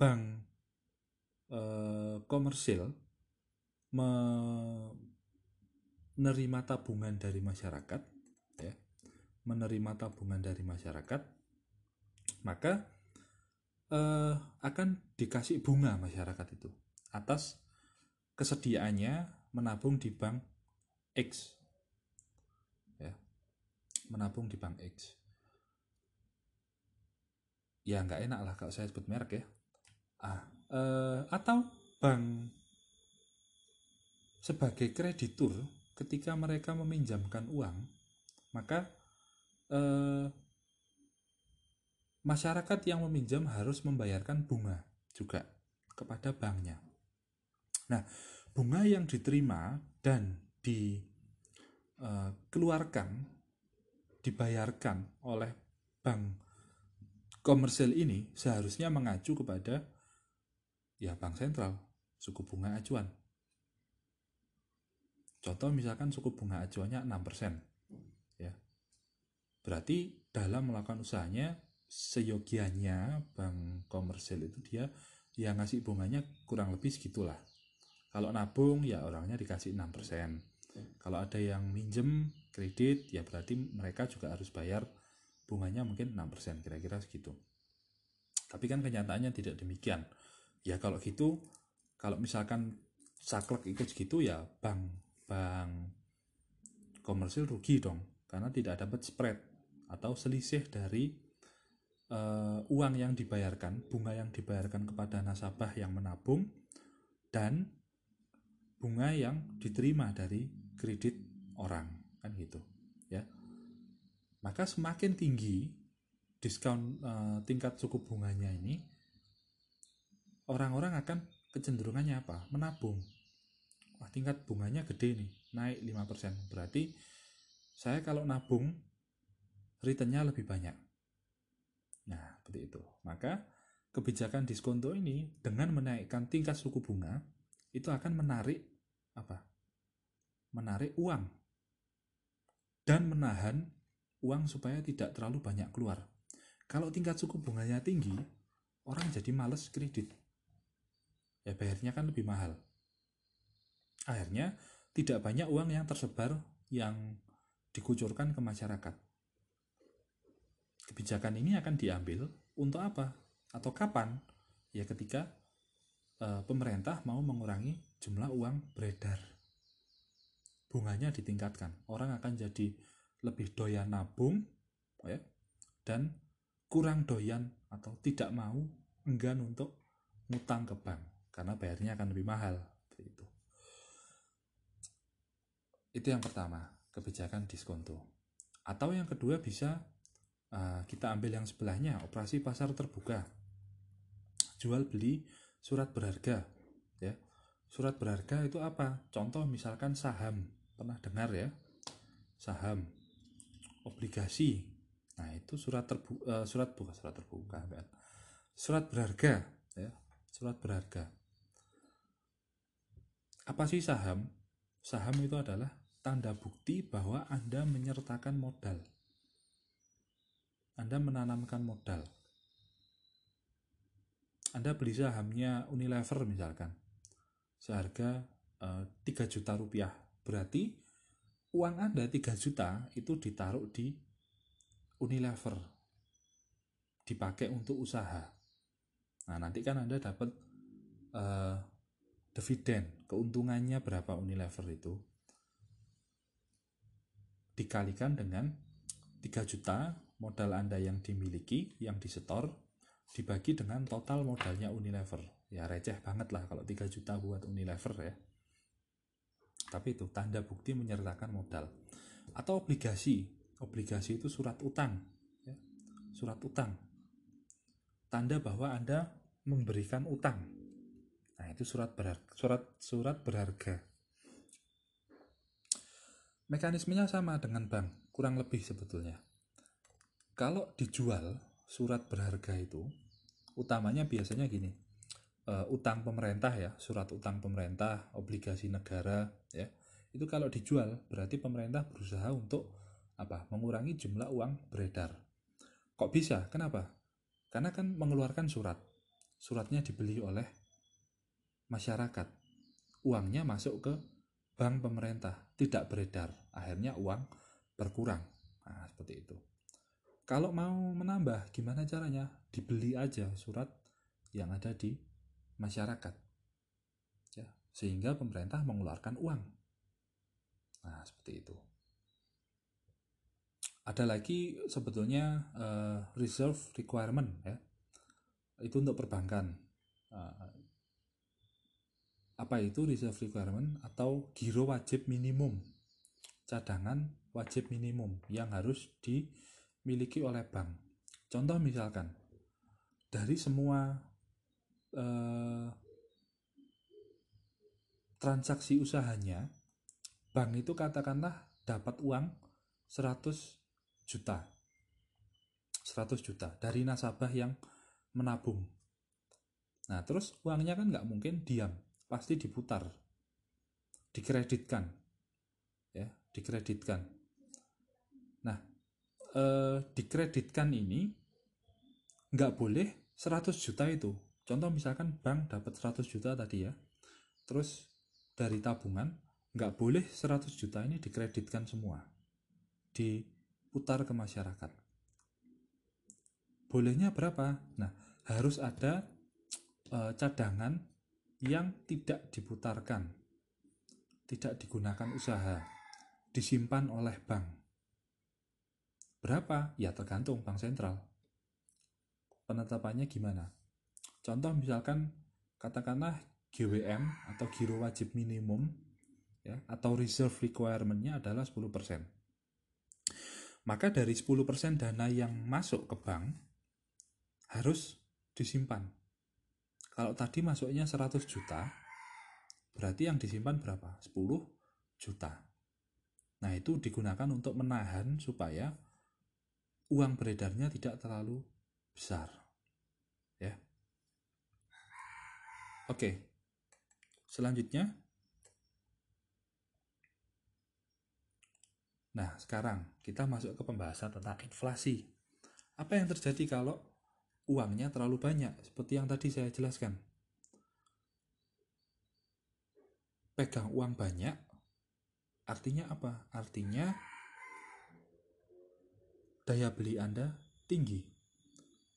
bank uh, komersil menerima tabungan dari masyarakat, ya, menerima tabungan dari masyarakat, maka uh, akan dikasih bunga masyarakat itu atas kesediaannya menabung di bank X. Ya menabung di bank X. Ya nggak enak lah kalau saya sebut merek ya. Ah eh, atau bank sebagai kreditur ketika mereka meminjamkan uang maka eh, masyarakat yang meminjam harus membayarkan bunga juga kepada banknya Nah, bunga yang diterima dan dikeluarkan, dibayarkan oleh bank komersil ini seharusnya mengacu kepada ya bank sentral, suku bunga acuan. Contoh misalkan suku bunga acuannya 6%. Ya. Berarti dalam melakukan usahanya seyogianya bank komersil itu dia yang ngasih bunganya kurang lebih segitulah kalau nabung ya orangnya dikasih 6%. Kalau ada yang minjem kredit ya berarti mereka juga harus bayar bunganya mungkin 6% kira-kira segitu. Tapi kan kenyataannya tidak demikian. Ya kalau gitu kalau misalkan saklek ikut segitu ya bank bank komersil rugi dong karena tidak dapat spread atau selisih dari uh, uang yang dibayarkan, bunga yang dibayarkan kepada nasabah yang menabung dan bunga yang diterima dari kredit orang kan gitu ya. Maka semakin tinggi diskon uh, tingkat suku bunganya ini orang-orang akan kecenderungannya apa? Menabung. Wah tingkat bunganya gede nih naik 5% berarti saya kalau nabung returnnya lebih banyak nah seperti itu maka kebijakan diskonto ini dengan menaikkan tingkat suku bunga itu akan menarik apa? Menarik uang dan menahan uang supaya tidak terlalu banyak keluar. Kalau tingkat suku bunganya tinggi, orang jadi males kredit. Ya bayarnya kan lebih mahal. Akhirnya tidak banyak uang yang tersebar yang dikucurkan ke masyarakat. Kebijakan ini akan diambil untuk apa? Atau kapan? Ya ketika e, pemerintah mau mengurangi jumlah uang beredar. Bunganya ditingkatkan. Orang akan jadi lebih doyan nabung ya, dan kurang doyan atau tidak mau enggan untuk ngutang ke bank karena bayarnya akan lebih mahal itu. Itu yang pertama, kebijakan diskonto. Atau yang kedua bisa uh, kita ambil yang sebelahnya, operasi pasar terbuka. Jual beli surat berharga ya. Surat berharga itu apa? Contoh misalkan saham. Pernah dengar ya? Saham. Obligasi. Nah itu surat terbu uh, surat bukan surat terbuka kan? Surat berharga ya. Surat berharga. Apa sih saham? Saham itu adalah tanda bukti bahwa anda menyertakan modal anda menanamkan modal. Anda beli sahamnya Unilever misalkan. Seharga uh, eh, 3 juta rupiah. Berarti uang Anda 3 juta itu ditaruh di Unilever. Dipakai untuk usaha. Nah nanti kan Anda dapat uh, dividen. Keuntungannya berapa Unilever itu? Dikalikan dengan 3 juta modal Anda yang dimiliki yang disetor dibagi dengan total modalnya Unilever. Ya receh banget lah kalau 3 juta buat Unilever ya. Tapi itu tanda bukti menyertakan modal. Atau obligasi. Obligasi itu surat utang ya. surat utang. Tanda bahwa anda memberikan utang. Nah itu surat berharga surat surat berharga. Mekanismenya sama dengan bank, kurang lebih sebetulnya. Kalau dijual surat berharga itu, utamanya biasanya gini, uh, utang pemerintah ya, surat utang pemerintah, obligasi negara ya, itu kalau dijual berarti pemerintah berusaha untuk apa? Mengurangi jumlah uang beredar. Kok bisa? Kenapa? Karena kan mengeluarkan surat. Suratnya dibeli oleh masyarakat. Uangnya masuk ke bank pemerintah tidak beredar, akhirnya uang berkurang. Nah, seperti itu. Kalau mau menambah, gimana caranya? Dibeli aja surat yang ada di masyarakat. Ya, sehingga pemerintah mengeluarkan uang. Nah, seperti itu. Ada lagi sebetulnya uh, reserve requirement ya. Itu untuk perbankan. Uh, apa itu reserve requirement atau giro wajib minimum cadangan wajib minimum yang harus dimiliki oleh bank. Contoh misalkan dari semua eh, transaksi usahanya bank itu katakanlah dapat uang 100 juta. 100 juta dari nasabah yang menabung. Nah terus uangnya kan nggak mungkin diam pasti diputar dikreditkan ya dikreditkan. Nah eh, dikreditkan ini nggak boleh 100 juta itu. Contoh misalkan bank dapat 100 juta tadi ya. Terus dari tabungan nggak boleh 100 juta ini dikreditkan semua. Diputar ke masyarakat. Bolehnya berapa? Nah harus ada eh, cadangan yang tidak diputarkan, tidak digunakan usaha, disimpan oleh bank. Berapa? Ya tergantung bank sentral. Penetapannya gimana? Contoh misalkan katakanlah GWM atau giro wajib minimum ya atau reserve requirement-nya adalah 10%. Maka dari 10% dana yang masuk ke bank harus disimpan kalau tadi masuknya 100 juta, berarti yang disimpan berapa? 10 juta. Nah, itu digunakan untuk menahan supaya uang beredarnya tidak terlalu besar. Ya. Oke. Selanjutnya Nah, sekarang kita masuk ke pembahasan tentang inflasi. Apa yang terjadi kalau uangnya terlalu banyak seperti yang tadi saya jelaskan pegang uang banyak artinya apa artinya daya beli Anda tinggi.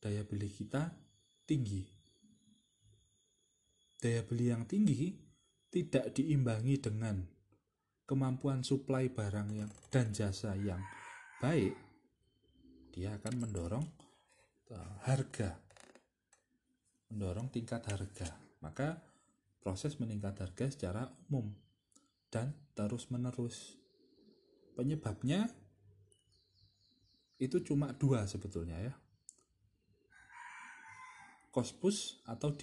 Daya beli kita tinggi. Daya beli yang tinggi tidak diimbangi dengan kemampuan suplai barang yang dan jasa yang baik. Dia akan mendorong harga. Mendorong tingkat harga. Maka proses meningkat harga secara umum dan terus menerus penyebabnya itu cuma dua sebetulnya ya. Cost push atau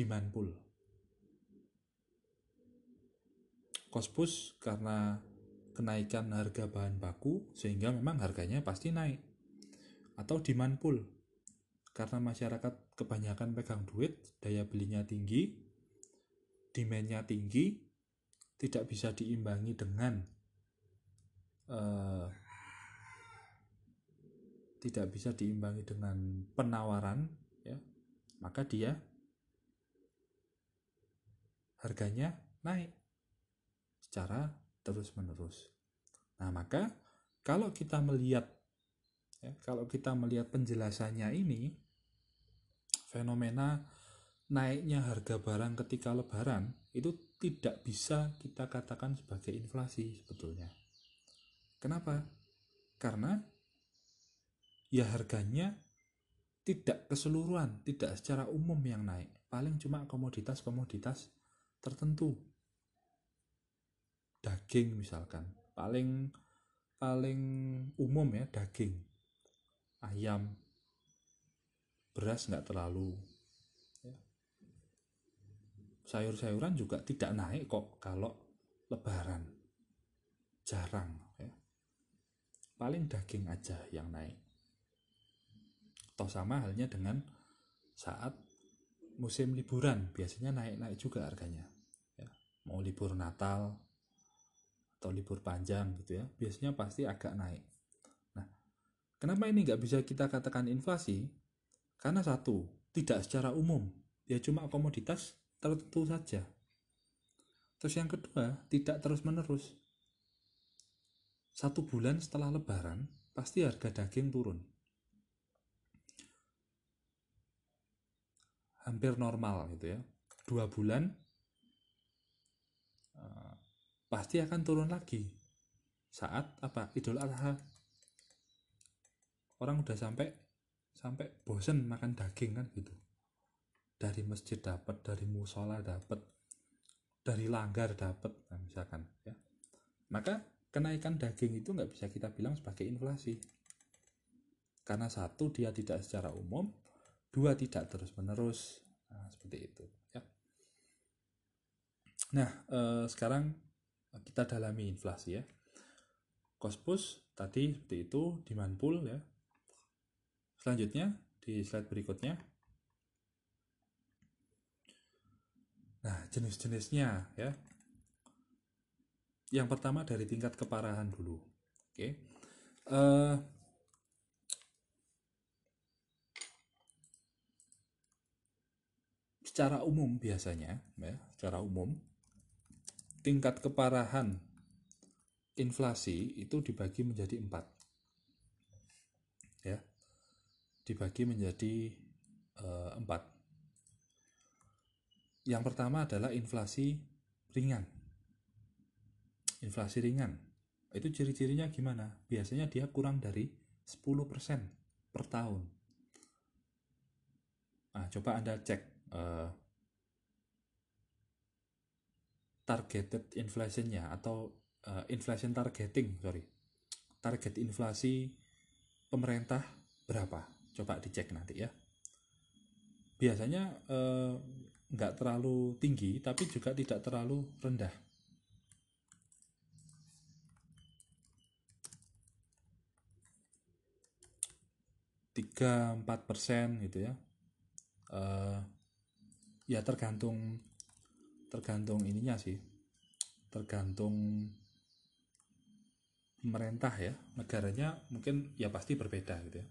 cost push karena kenaikan harga bahan baku sehingga memang harganya pasti naik. Atau demand pull? Karena masyarakat kebanyakan pegang duit, daya belinya tinggi, demandnya tinggi, tidak bisa diimbangi dengan uh, tidak bisa diimbangi dengan penawaran, ya, maka dia harganya naik secara terus-menerus. Nah, maka kalau kita melihat ya, kalau kita melihat penjelasannya ini fenomena naiknya harga barang ketika lebaran itu tidak bisa kita katakan sebagai inflasi sebetulnya. Kenapa? Karena ya harganya tidak keseluruhan, tidak secara umum yang naik. Paling cuma komoditas-komoditas tertentu. Daging misalkan, paling paling umum ya daging. Ayam, beras nggak terlalu ya. sayur-sayuran juga tidak naik kok kalau lebaran jarang ya. paling daging aja yang naik toh sama halnya dengan saat musim liburan. Biasanya naik-naik juga harganya ya. mau libur Natal atau libur panjang gitu ya biasanya pasti agak naik. Nah kenapa ini nggak bisa kita katakan inflasi? Karena satu tidak secara umum. Ya cuma komoditas tertentu saja. Terus yang kedua tidak terus menerus satu bulan setelah lebaran pasti harga daging turun hampir normal gitu ya. Dua bulan uh, pasti akan turun lagi. Saat apa? Idul Adha. Orang udah sampai sampai bosen makan daging kan gitu. Dari masjid dapat dari musola dapat dari langgar dapat nah, misalkan ya. Maka kenaikan daging itu nggak bisa kita bilang sebagai inflasi. Karena satu dia tidak secara umum dua tidak terus menerus nah, seperti itu. Ya. Nah eh, sekarang kita dalami inflasi ya. Kospus tadi seperti itu demand pool ya. Selanjutnya di slide berikutnya. Nah jenis-jenisnya ya. Yang pertama dari tingkat keparahan dulu. Oke. Uh, secara umum biasanya ya secara umum tingkat keparahan inflasi itu dibagi menjadi empat. Ya dibagi menjadi uh, empat. Yang pertama adalah inflasi ringan. Inflasi ringan. Itu ciri-cirinya gimana? Biasanya dia kurang dari 10% per tahun. Nah coba anda cek uh, targeted inflationnya atau uh, inflation targeting sorry. Target inflasi pemerintah berapa? Coba dicek nanti ya. Biasanya uh, nggak terlalu tinggi tapi juga tidak terlalu rendah. Tiga empat persen gitu ya. Uh, ya tergantung tergantung ininya sih. Tergantung pemerintah ya. Negaranya mungkin ya pasti berbeda gitu ya.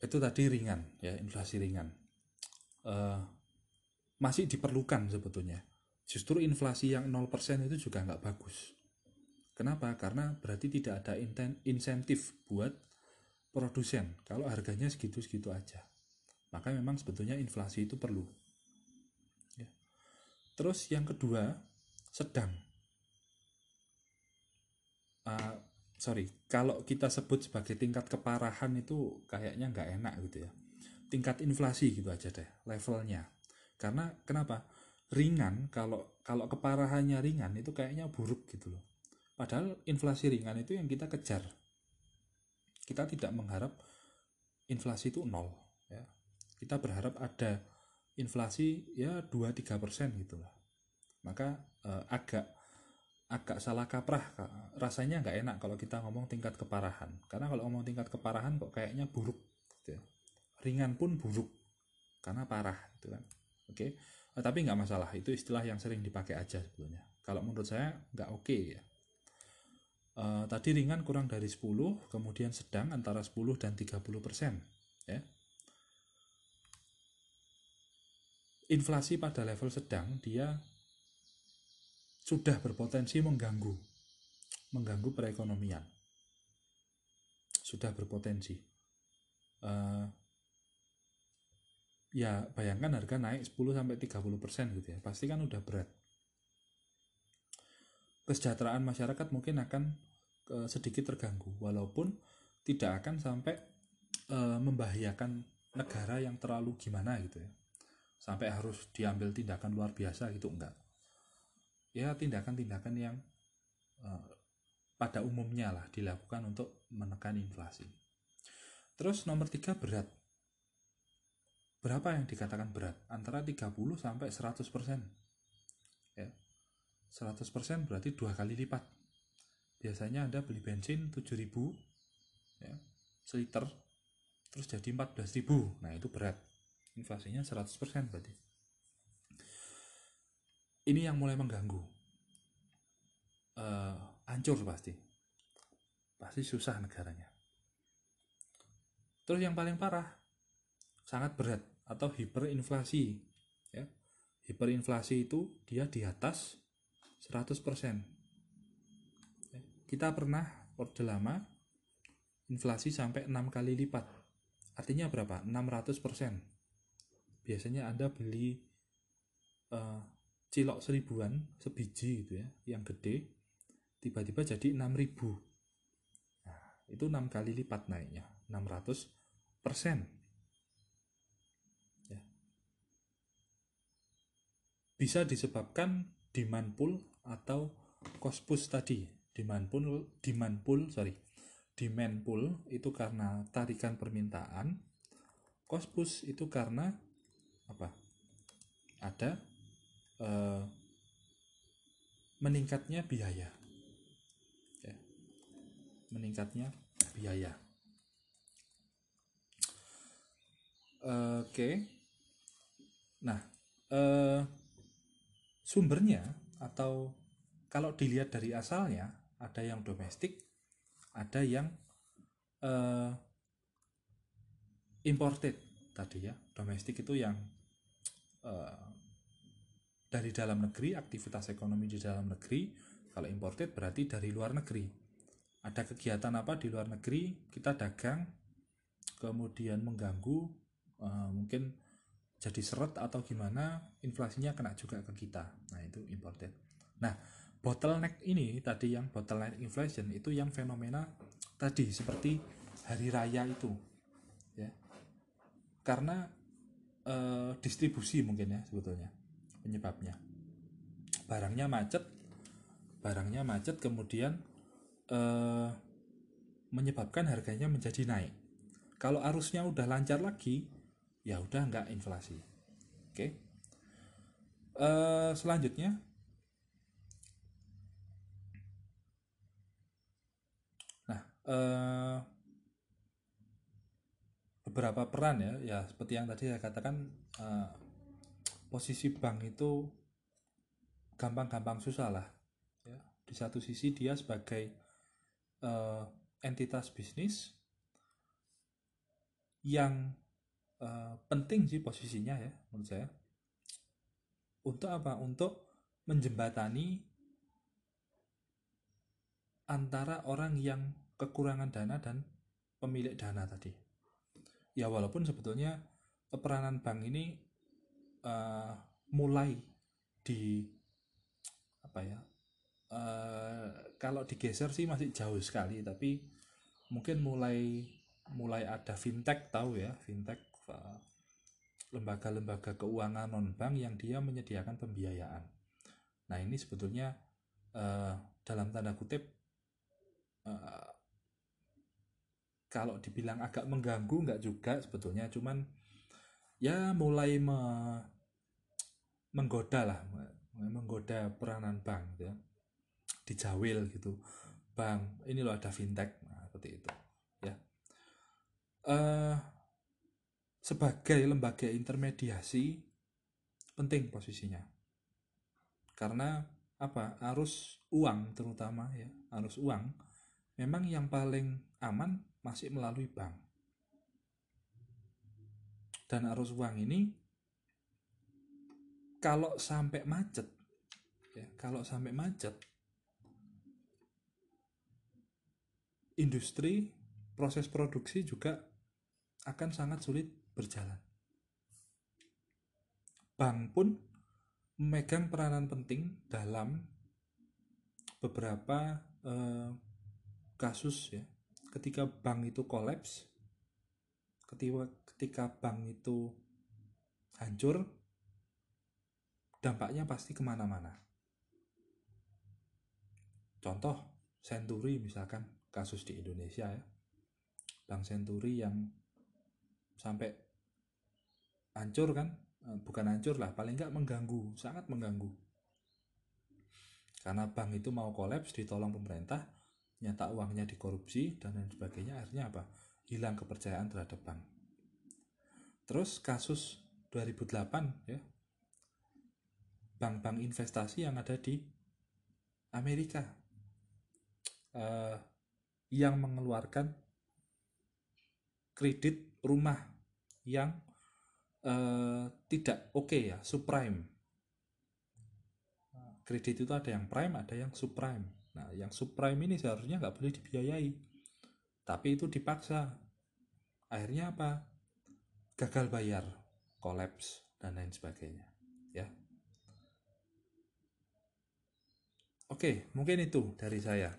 Itu tadi ringan ya inflasi ringan. Uh, masih diperlukan sebetulnya. Justru inflasi yang 0% itu juga nggak bagus. Kenapa? Karena berarti tidak ada insentif buat produsen. Kalau harganya segitu-segitu aja maka memang sebetulnya inflasi itu perlu. Ya. terus yang kedua sedang. Uh, sorry kalau kita sebut sebagai tingkat keparahan itu kayaknya nggak enak gitu ya. Tingkat inflasi gitu aja deh levelnya. Karena kenapa? Ringan kalau kalau keparahannya ringan itu kayaknya buruk gitu loh. Padahal inflasi ringan itu yang kita kejar. Kita tidak mengharap inflasi itu nol ya kita berharap ada inflasi ya 2-3 persen gitu lah. Maka eh, agak agak salah kaprah rasanya nggak enak kalau kita ngomong tingkat keparahan. Karena kalau ngomong tingkat keparahan kok kayaknya buruk gitu ya. ringan pun buruk karena parah gitu kan. Oke? Eh, tapi nggak masalah. Itu istilah yang sering dipakai aja sebetulnya. Kalau menurut saya nggak oke ya. Uh, tadi ringan kurang dari 10, kemudian sedang antara 10 dan 30 persen. Ya. Inflasi pada level sedang dia sudah berpotensi mengganggu mengganggu perekonomian. Sudah berpotensi. Uh, ya bayangkan harga naik 10 sampai 30 persen gitu ya pasti kan udah berat. Kesejahteraan masyarakat mungkin akan uh, sedikit terganggu walaupun tidak akan sampai uh, membahayakan negara yang terlalu gimana gitu ya sampai harus diambil tindakan luar biasa gitu enggak. Ya tindakan-tindakan yang uh, pada umumnya lah dilakukan untuk menekan inflasi. Terus nomor tiga berat. Berapa yang dikatakan berat? Antara 30 sampai 100 persen. Ya. 100 persen berarti dua kali lipat. Biasanya Anda beli bensin 7000 ya, seliter terus jadi 14000 nah itu berat inflasinya 100% berarti ini yang mulai mengganggu uh, hancur pasti pasti susah negaranya terus yang paling parah sangat berat atau hiperinflasi ya hiperinflasi itu dia di atas 100% kita pernah orde lama inflasi sampai 6 kali lipat. Artinya berapa? 600 persen. Biasanya Anda beli uh, cilok seribuan, sebiji gitu ya, yang gede, tiba-tiba jadi 6000. Nah, itu 6 kali lipat naiknya, 600 persen. Ya. Bisa disebabkan demand pull atau cost push tadi demand pool demand pool sorry demand pool itu karena tarikan permintaan cost push itu karena apa ada uh, meningkatnya biaya ya. meningkatnya biaya oke nah uh, sumbernya atau kalau dilihat dari asalnya ada yang domestik, ada yang uh, imported tadi ya. Domestik itu yang uh, dari dalam negeri, aktivitas ekonomi di dalam negeri. Kalau imported berarti dari luar negeri. Ada kegiatan apa di luar negeri, kita dagang, kemudian mengganggu, uh, mungkin jadi seret atau gimana, inflasinya kena juga ke kita. Nah, itu imported. Nah, bottleneck ini tadi yang bottleneck inflation itu yang fenomena tadi seperti hari raya itu ya karena e, distribusi mungkin ya sebetulnya penyebabnya. Barangnya macet barangnya macet kemudian e, menyebabkan harganya menjadi naik. Kalau arusnya udah lancar lagi ya udah nggak inflasi. Oke. E, selanjutnya eh, beberapa peran ya. Ya seperti yang tadi saya katakan eh, posisi bank itu gampang-gampang susah lah. Ya di satu sisi dia sebagai eh, entitas bisnis yang eh, penting sih posisinya ya menurut saya. Untuk apa? Untuk menjembatani antara orang yang kekurangan dana dan pemilik dana tadi. Ya walaupun sebetulnya peranan bank ini uh, mulai di apa ya uh, kalau digeser sih masih jauh sekali tapi mungkin mulai mulai ada fintech tahu ya fintech lembaga lembaga-lembaga keuangan non bank yang dia menyediakan pembiayaan. Nah ini sebetulnya uh, dalam tanda kutip kalau dibilang agak mengganggu nggak juga sebetulnya cuman ya mulai me, menggoda lah menggoda peranan bank gitu ya. Dijawil gitu. Bank ini loh ada fintech. Nah, seperti itu ya. Uh, sebagai lembaga intermediasi penting posisinya. Karena apa? Arus uang terutama ya. Arus uang. Memang yang paling aman masih melalui bank. Dan arus uang ini kalau sampai macet, ya, kalau sampai macet, industri proses produksi juga akan sangat sulit berjalan. Bank pun memegang peranan penting dalam beberapa eh, kasus ya ketika bank itu kolaps ketika ketika bank itu hancur dampaknya pasti ke mana-mana. Contoh Century misalkan kasus di Indonesia ya. Bank Century yang sampai hancur kan eh, bukan hancur lah paling nggak mengganggu sangat mengganggu. Karena bank itu mau kolaps ditolong pemerintah nyata uangnya dikorupsi dan lain sebagainya akhirnya apa? Hilang kepercayaan terhadap bank. Terus kasus 2008 ya. Bank-bank investasi yang ada di Amerika. Eh, yang mengeluarkan kredit rumah yang eh, tidak oke okay ya subprime. Kredit itu ada yang prime ada yang subprime Nah, yang subprime ini seharusnya nggak boleh dibiayai. Tapi itu dipaksa. Akhirnya apa? Gagal bayar, kolaps, dan lain sebagainya. Ya. Oke, mungkin itu dari saya.